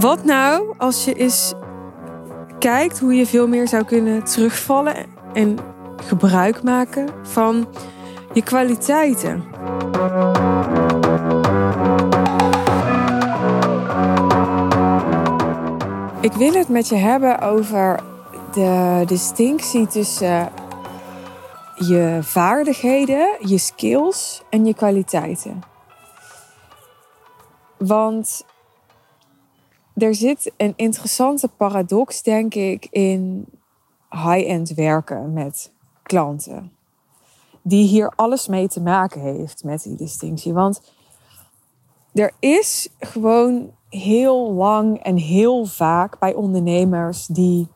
Wat nou als je eens kijkt hoe je veel meer zou kunnen terugvallen en gebruik maken van je kwaliteiten? Ik wil het met je hebben over de distinctie tussen je vaardigheden, je skills en je kwaliteiten. Want er zit een interessante paradox, denk ik, in high-end werken met klanten. Die hier alles mee te maken heeft met die distinctie. Want er is gewoon heel lang en heel vaak bij ondernemers die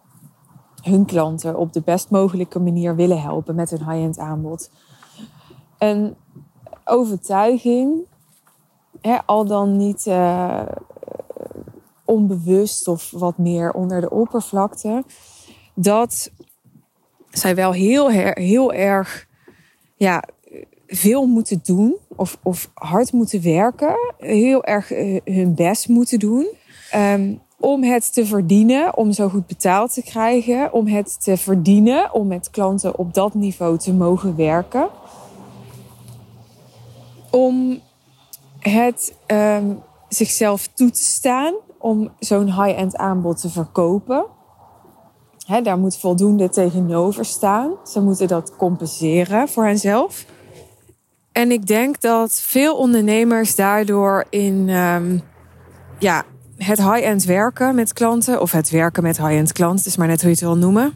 hun klanten op de best mogelijke manier willen helpen met hun high-end aanbod. Een overtuiging, hè, al dan niet uh, onbewust of wat meer onder de oppervlakte, dat zij wel heel, heel erg ja, veel moeten doen of, of hard moeten werken, heel erg uh, hun best moeten doen. Um, om het te verdienen, om zo goed betaald te krijgen, om het te verdienen, om met klanten op dat niveau te mogen werken. Om het um, zichzelf toe te staan om zo'n high-end aanbod te verkopen. Daar moet voldoende tegenover staan. Ze moeten dat compenseren voor henzelf. En ik denk dat veel ondernemers daardoor in um, ja, het high-end werken met klanten, of het werken met high-end klanten, is maar net hoe je het wil noemen,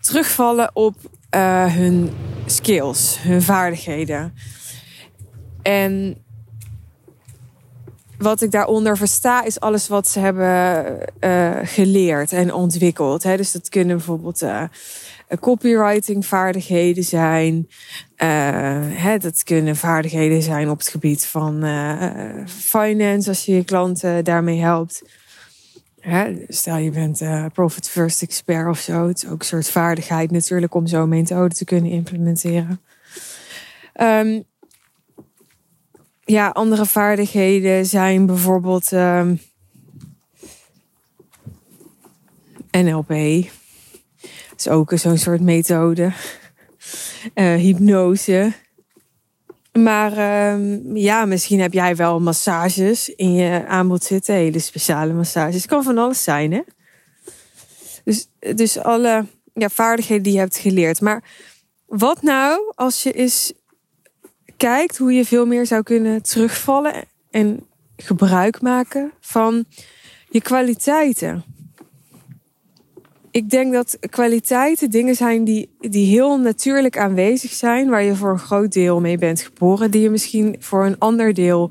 terugvallen op uh, hun skills, hun vaardigheden. En wat ik daaronder versta, is alles wat ze hebben uh, geleerd en ontwikkeld. Hè. Dus dat kunnen bijvoorbeeld uh, copywriting vaardigheden zijn. Hè, dat kunnen vaardigheden zijn op het gebied van finance, als je je klanten daarmee helpt. Hè, stel je bent Profit First expert of zo. Het is ook een soort vaardigheid natuurlijk om zo'n methode te kunnen implementeren. Um, ja, andere vaardigheden zijn bijvoorbeeld um, NLP. Dat is ook zo'n soort methode. Uh, hypnose. Maar um, ja, misschien heb jij wel massages in je aanbod zitten. Hele speciale massages. Het kan van alles zijn, hè? Dus, dus alle ja, vaardigheden die je hebt geleerd. Maar wat nou als je eens kijkt hoe je veel meer zou kunnen terugvallen en gebruik maken van je kwaliteiten. Ik denk dat kwaliteiten dingen zijn die, die heel natuurlijk aanwezig zijn, waar je voor een groot deel mee bent geboren, die je misschien voor een ander deel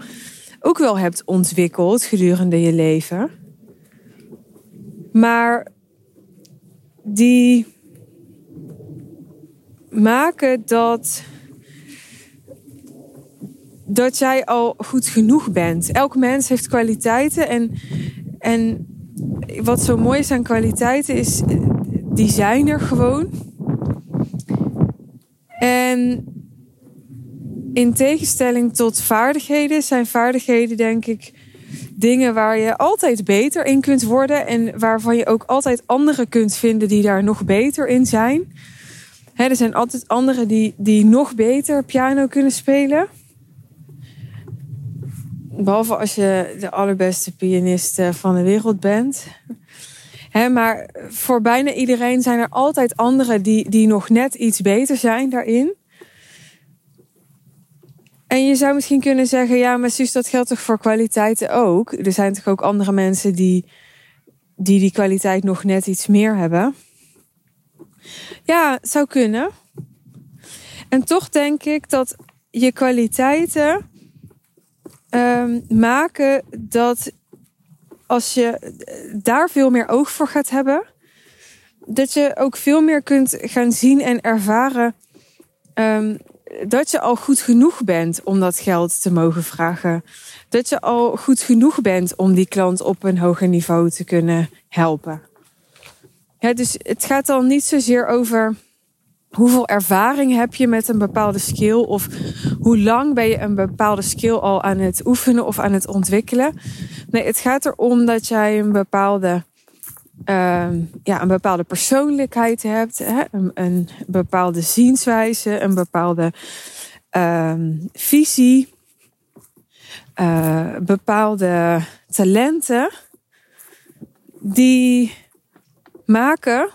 ook wel hebt ontwikkeld gedurende je leven. Maar die maken dat dat jij al goed genoeg bent. Elk mens heeft kwaliteiten. En, en wat zo mooi is aan kwaliteiten is, die zijn er gewoon. En in tegenstelling tot vaardigheden zijn vaardigheden denk ik dingen waar je altijd beter in kunt worden en waarvan je ook altijd anderen kunt vinden die daar nog beter in zijn. er zijn altijd anderen die, die nog beter piano kunnen spelen. Behalve als je de allerbeste pianist eh, van de wereld bent. maar voor bijna iedereen zijn er altijd anderen die, die nog net iets beter zijn daarin. En je zou misschien kunnen zeggen, ja, maar zus, dat geldt toch voor kwaliteiten ook? Er zijn toch ook andere mensen die die, die kwaliteit nog net iets meer hebben? Ja, zou kunnen. En toch denk ik dat je kwaliteiten um, maken dat als je daar veel meer oog voor gaat hebben, dat je ook veel meer kunt gaan zien en ervaren um, dat je al goed genoeg bent om dat geld te mogen vragen. Dat je al goed genoeg bent om die klant op een hoger niveau te kunnen helpen. Ja, dus het gaat dan niet zozeer over hoeveel ervaring heb je met een bepaalde skill? Of hoe lang ben je een bepaalde skill al aan het oefenen of aan het ontwikkelen? Nee, het gaat erom dat jij een bepaalde, ehm, ja, een bepaalde persoonlijkheid hebt, hè? Een, een bepaalde zienswijze, een bepaalde ehm, visie, uh, bepaalde talenten die maken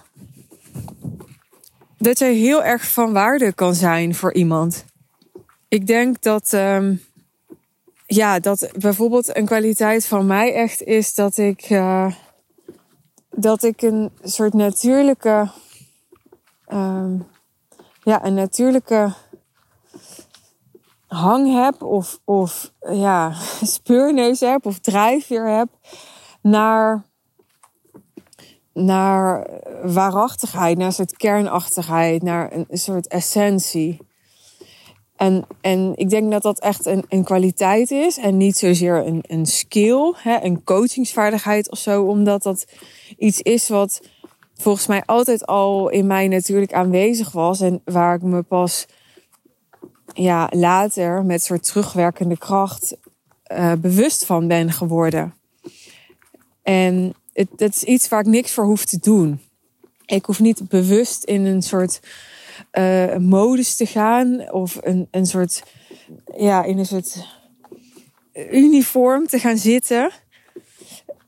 dat jij heel erg van waarde kan zijn voor iemand. Ik denk dat, um, ja, dat bijvoorbeeld een kwaliteit van mij echt is dat ik, uh, dat ik een soort natuurlijke, um, ja, een natuurlijke hang heb of, of ja, speurneus heb of drijfveer heb naar naar waarachtigheid, naar een soort kernachtigheid, naar een, soort essentie. En, en ik denk dat dat echt een, een kwaliteit is en niet zozeer een, een skill, hè, een coachingsvaardigheid of zo, omdat dat iets is wat volgens mij altijd al in mij natuurlijk aanwezig was en waar ik me pas ja, later met soort terugwerkende kracht uh, bewust van ben geworden. En het, is iets waar ik niks voor hoef te doen. Ik hoef niet bewust in een soort uh, modus te gaan of een, een soort, ja, in een soort uniform te gaan zitten.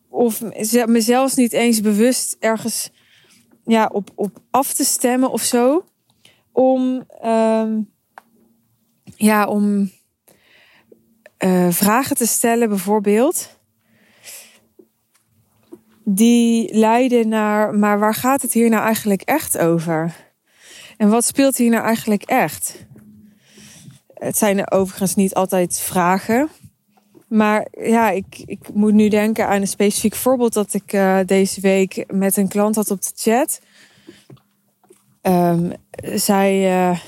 Of mezelf niet eens bewust ergens ja, op, op af te stemmen of zo. Om, uh, ja, om uh, vragen te stellen bijvoorbeeld die leiden naar, maar waar gaat het hier nou eigenlijk echt over? En wat speelt hier nou eigenlijk echt? Het zijn overigens niet altijd vragen. Maar ja, ik, ik moet nu denken aan een specifiek voorbeeld dat ik uh, deze week met een klant had op de chat. Um, zij uh,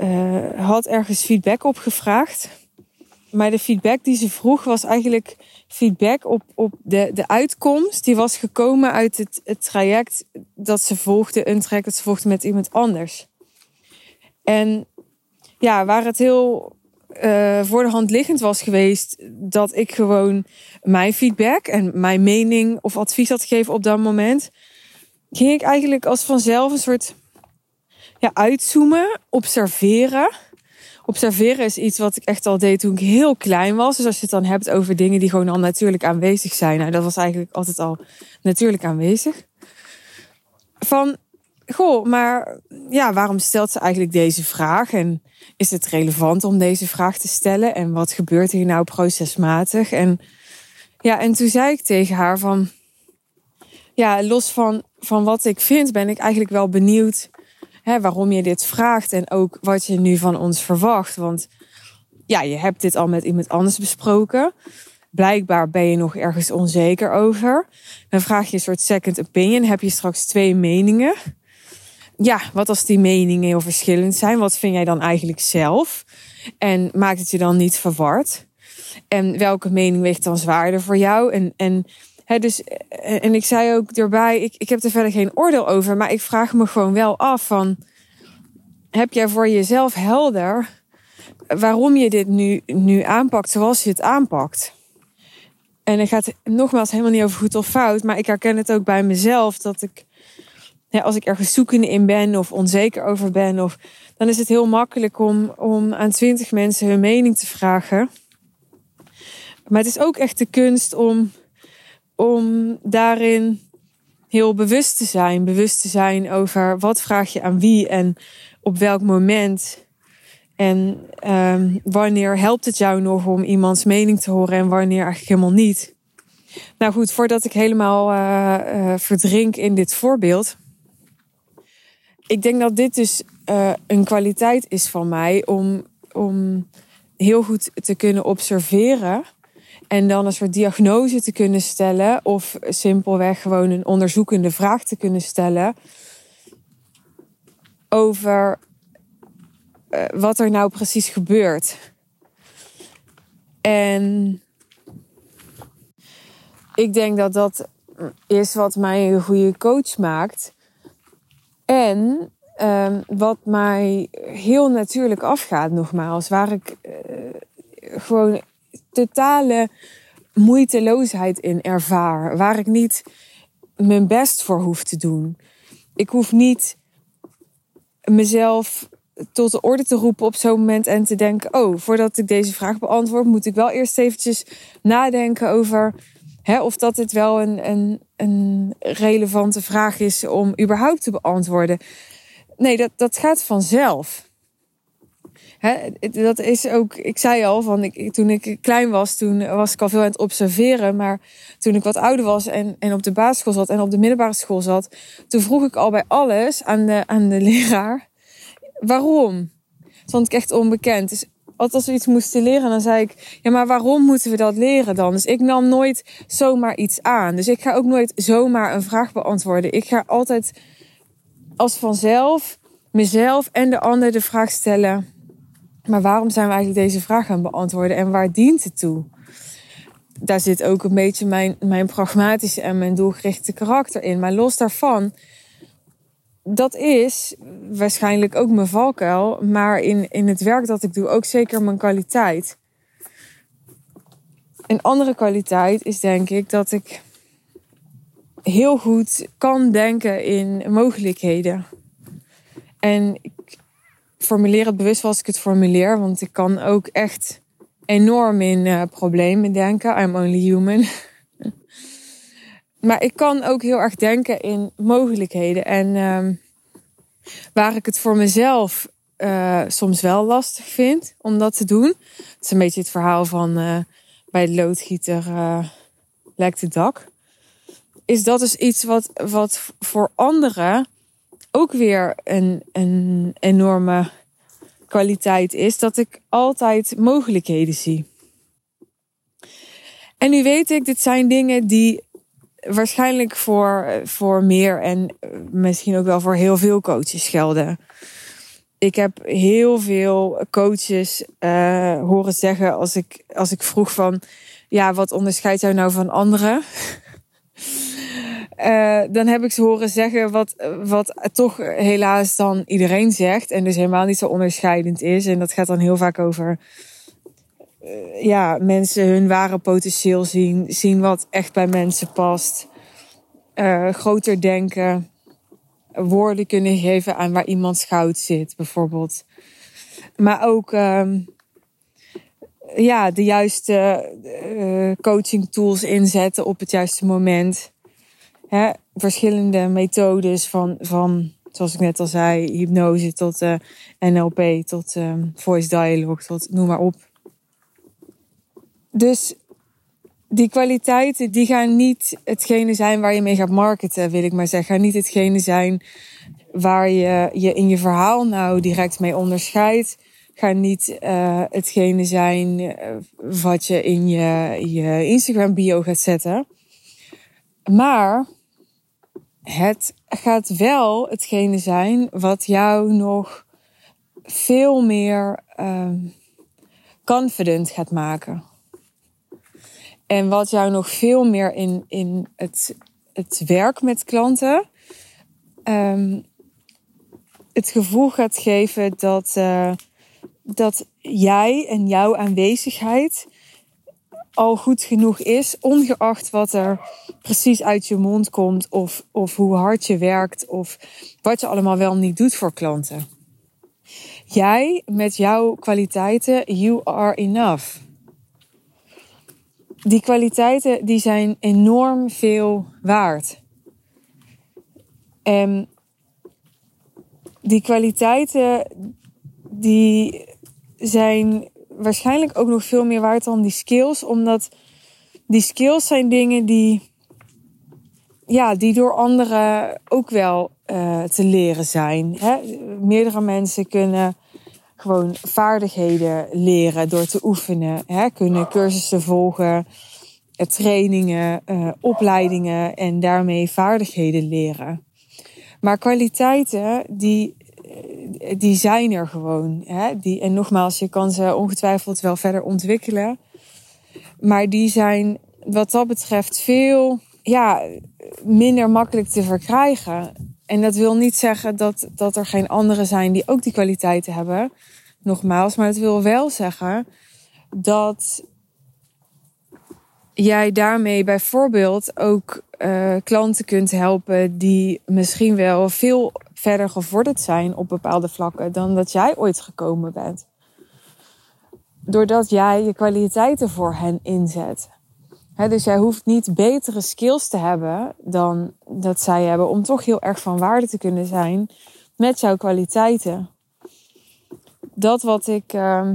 uh, had ergens feedback opgevraagd. Maar de feedback die ze vroeg was eigenlijk feedback op, op de, de uitkomst. Die was gekomen uit het, het traject dat ze volgde, een traject dat ze volgde met iemand anders. En ja, waar het heel uh, voor de hand liggend was geweest dat ik gewoon mijn feedback en mijn mening of advies had gegeven op dat moment, ging ik eigenlijk als vanzelf een soort ja, uitzoomen, observeren observeren is iets wat ik echt al deed toen ik heel klein was. Dus als je het dan hebt over dingen die gewoon al natuurlijk aanwezig zijn. Nou, dat was eigenlijk altijd al natuurlijk aanwezig. Van, goh, maar ja, waarom stelt ze eigenlijk deze vraag? En is het relevant om deze vraag te stellen? En wat gebeurt hier nou procesmatig? En ja, en toen zei ik tegen haar van, ja, los van, van wat ik vind, ben ik eigenlijk wel benieuwd hè, waarom je dit vraagt en ook wat je nu van ons verwacht. Want ja, je hebt dit al met iemand anders besproken. Blijkbaar ben je nog ergens onzeker over. Dan vraag je een soort second opinion. Heb je straks twee meningen? Ja, wat als die meningen heel verschillend zijn? Wat vind jij dan eigenlijk zelf? En maakt het je dan niet verward? En welke mening weegt dan zwaarder voor jou? En, en dus, eh, en ik zei ook erbij, ik, ik heb er verder geen oordeel over, maar ik vraag me gewoon wel af van, heb jij voor jezelf helder waarom je dit nu, nu aanpakt zoals je het aanpakt? En het gaat nogmaals helemaal niet over goed of fout, maar ik herken het ook bij mezelf dat ik, als ik ergens zoekende in ben of onzeker over ben, of, dan is het heel makkelijk om, om aan twintig mensen hun mening te vragen. Maar het is ook echt de kunst om om daarin heel bewust te zijn. Bewust te zijn over wat vraag je aan wie en op welk moment. En um, wanneer helpt het jou nog om iemands mening te horen en wanneer eigenlijk helemaal niet. Nou goed, voordat ik helemaal uh, uh, verdrink in dit voorbeeld. Ik denk dat dit dus uh, een kwaliteit is van mij om, om heel goed te kunnen observeren en dan een soort diagnose te kunnen stellen. Of simpelweg gewoon een onderzoekende vraag te kunnen stellen. Over uh, wat er nou precies gebeurt. En ik denk dat dat is wat mij een goede coach maakt. En um, wat mij heel natuurlijk afgaat, nogmaals. Waar ik uh, gewoon totale moeiteloosheid in ervaar. Waar ik niet mijn best voor hoef te doen. Ik hoef niet mezelf tot de orde te roepen op zo'n moment en te denken: oh, voordat ik deze vraag beantwoord, moet ik wel eerst eventjes nadenken over of dat dit wel een, een, een relevante vraag is om überhaupt te beantwoorden. Nee, dat, dat gaat vanzelf. Dat is ook, ik zei al, van ik, toen ik klein was, toen was ik al veel aan het observeren. Maar toen ik wat ouder was en, en op de basisschool zat en op de middelbare school zat, toen vroeg ik al bij alles aan de, aan de leraar waarom? Dat vond ik echt onbekend. Dus altijd als we iets moesten leren, dan zei ik, ja, maar waarom moeten we dat leren dan? Dus ik nam nooit zomaar iets aan. Dus ik ga ook nooit zomaar een vraag beantwoorden. Ik ga altijd als vanzelf mezelf en de ander de vraag stellen, maar waarom zijn we eigenlijk deze vraag aan beantwoorden en waar dient het toe? Daar zit ook een beetje mijn, mijn pragmatische en mijn doelgerichte karakter in. Maar los daarvan dat is waarschijnlijk ook mijn valkuil, maar in, in het werk dat ik doe ook zeker mijn kwaliteit. Een andere kwaliteit is denk ik dat ik heel goed kan denken in mogelijkheden. En formuleer het bewust zoals ik het formuleer, want ik kan ook echt enorm in uh, problemen denken. I'm only human. Maar ik kan ook heel erg denken in mogelijkheden. En um, waar ik het voor mezelf uh, soms wel lastig vind om dat te doen. Het is een beetje het verhaal van uh, bij de loodgieter lekt het dak. Is dat dus iets wat, wat voor anderen ook weer een, een enorme kwaliteit is. Dat ik altijd mogelijkheden zie. En nu weet ik, dit zijn dingen die waarschijnlijk voor, voor meer en misschien ook wel voor heel veel coaches gelden. Ik heb heel veel coaches uh, horen zeggen als ik, als ik vroeg van, ja, wat onderscheidt jou nou van anderen? Uh, dan heb ik ze horen zeggen wat, wat toch helaas dan iedereen zegt. En dus helemaal niet zo onderscheidend is. En dat gaat dan heel vaak over uh, ja, mensen hun ware potentieel zien, zien wat echt bij mensen past, uh, groter denken, woorden kunnen geven aan waar iemand schout zit, bijvoorbeeld. Maar ook uh, ja, de juiste coaching tools inzetten op het juiste moment. Verschillende methodes van, van, zoals ik net al zei, hypnose tot uh, NLP, tot uh, voice dialogue, tot noem maar op. Dus die kwaliteiten, die gaan niet hetgene zijn waar je mee gaat marketen, wil ik maar zeggen. Gaan niet hetgene zijn waar je je in je verhaal nou direct mee onderscheidt. Gaan niet uh, hetgene zijn uh, wat je in je, je Instagram bio gaat zetten. Maar het gaat wel hetgene zijn wat jou nog veel meer uh, confident gaat maken. En wat jou nog veel meer in, in het, het werk met klanten um, het gevoel gaat geven dat, uh, dat jij en jouw aanwezigheid al goed genoeg is, ongeacht wat er precies uit je mond komt, of, of hoe hard je werkt, of wat je allemaal wel niet doet voor klanten. Jij met jouw kwaliteiten, you are enough die kwaliteiten die zijn enorm veel waard. En die kwaliteiten die zijn waarschijnlijk ook nog veel meer waard dan die skills, omdat die skills zijn dingen die, ja, die door anderen ook wel uh, te leren zijn. Hè? Meerdere mensen kunnen gewoon vaardigheden leren door te oefenen. Hè? Kunnen cursussen volgen, eh, trainingen, uh, opleidingen en daarmee vaardigheden leren. Maar kwaliteiten, die, eh, die zijn er gewoon. Hè? Die, en nogmaals, je kan ze ongetwijfeld wel verder ontwikkelen. Maar die zijn wat dat betreft veel ja, minder makkelijk te verkrijgen. En dat wil niet zeggen dat, dat er geen anderen zijn die ook die kwaliteiten hebben. Nogmaals, maar het wil wel zeggen dat jij daarmee bijvoorbeeld ook uh, klanten kunt helpen die misschien wel veel verder gevorderd zijn op bepaalde vlakken dan dat jij ooit gekomen bent. Doordat jij je kwaliteiten voor hen inzet. dus jij hoeft niet betere skills te hebben dan dat zij hebben om toch heel erg van waarde te kunnen zijn met jouw kwaliteiten. Dat wat ik, uh,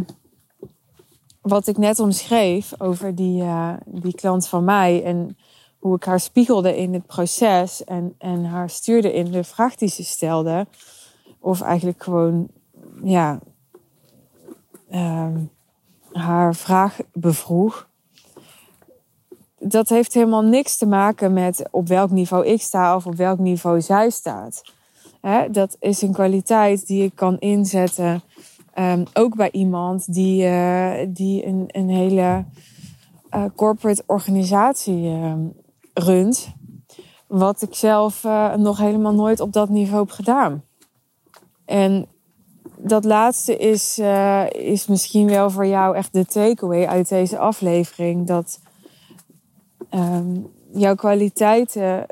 wat ik net omschreef over die, uh, die klant van mij en hoe ik haar spiegelde in het proces en, en haar stuurde in de vraag die ze stelde. Of eigenlijk gewoon, ja, uh, haar vraag bevroeg. Dat heeft helemaal niks te maken met op welk niveau ik sta of op welk niveau zij staat. dat is een kwaliteit die ik kan inzetten. Um, ook bij iemand die, uh, die een, een hele uh, corporate organisatie uh, runt. Wat ik zelf uh, nog helemaal nooit op dat niveau heb gedaan. En dat laatste is, uh, is misschien wel voor jou echt de takeaway uit deze aflevering. Dat um, jouw kwaliteiten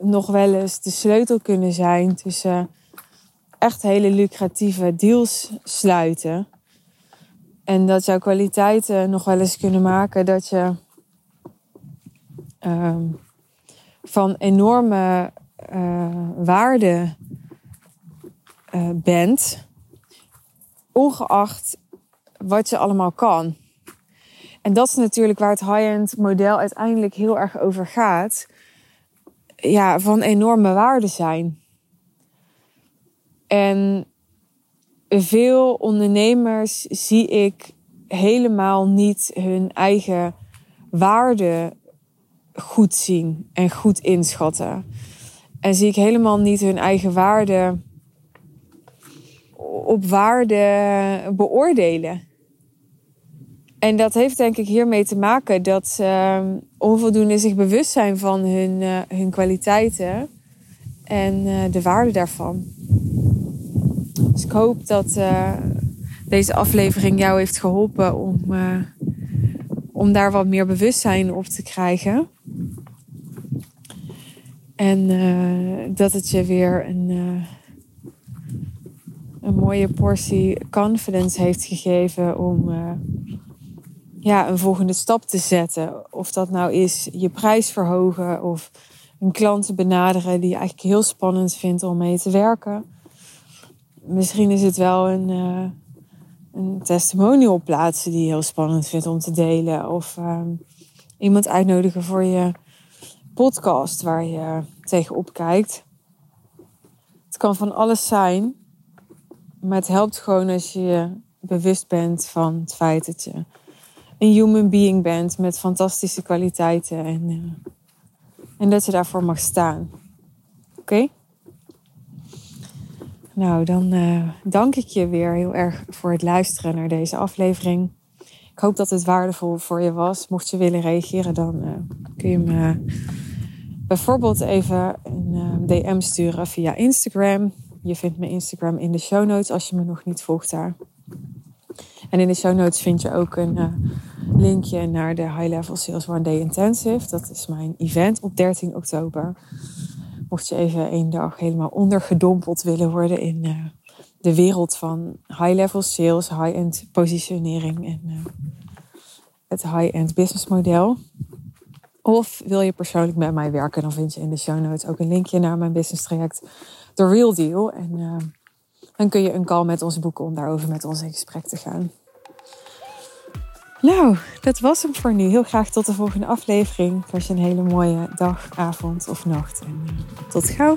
nog wel eens de sleutel kunnen zijn tussen echt hele lucratieve deals sluiten. En dat jouw kwaliteiten nog wel eens kunnen maken dat je um, van enorme uh, waarde uh, bent, ongeacht wat je allemaal kan. En dat is natuurlijk waar het high-end model uiteindelijk heel erg over gaat. Ja, van enorme waarde zijn. En veel ondernemers zie ik helemaal niet hun eigen waarde goed zien en goed inschatten. En zie ik helemaal niet hun eigen waarde op waarde beoordelen. En dat heeft denk ik hiermee te maken dat ze ehm, onvoldoende zich bewust zijn van hun, uh, hun kwaliteiten en uh, de waarde daarvan. Dus ik hoop dat uh, deze aflevering jou heeft geholpen om, om daar wat meer bewustzijn op te krijgen. En uh, dat het je weer een, uh, een mooie portie confidence heeft gegeven om uh, ja, een volgende stap te zetten. Of dat nou is je prijs verhogen of een klant benaderen die je eigenlijk heel spannend vindt om mee te werken. Misschien is het wel een, een testimonial plaatsen die je heel spannend vindt om te delen. Of iemand uitnodigen voor je podcast waar je tegenop kijkt. Het kan van alles zijn, maar het helpt gewoon als je je bewust bent van het feit dat je een human being bent met fantastische kwaliteiten en, uh, en dat je daarvoor mag staan. Oké? Nou, dan uh, dank ik je weer heel erg voor het luisteren naar deze aflevering. Ik hoop dat het waardevol voor je was. Mocht je willen reageren, dan uh, kun je me bijvoorbeeld even een uh, DM sturen via Instagram. Je vindt mijn Instagram in de show notes als je me nog niet volgt daar. En in de show notes vind je ook een linkje naar de High Level Sales One Day Intensive. Dat is mijn event op 13 oktober. Mocht je even één dag helemaal ondergedompeld willen worden in de wereld van high level sales, high-end positionering en uh, het high-end business model. Of wil je persoonlijk met mij werken, dan vind je in de show notes ook een linkje naar mijn business traject, The Real Deal. En uh, dan kun je een call met ons boeken om daarover met ons in gesprek te gaan. Nou, dat was hem voor nu. Heel graag tot de volgende aflevering. Wens je een hele mooie dag, avond of nacht. En uh, tot gauw.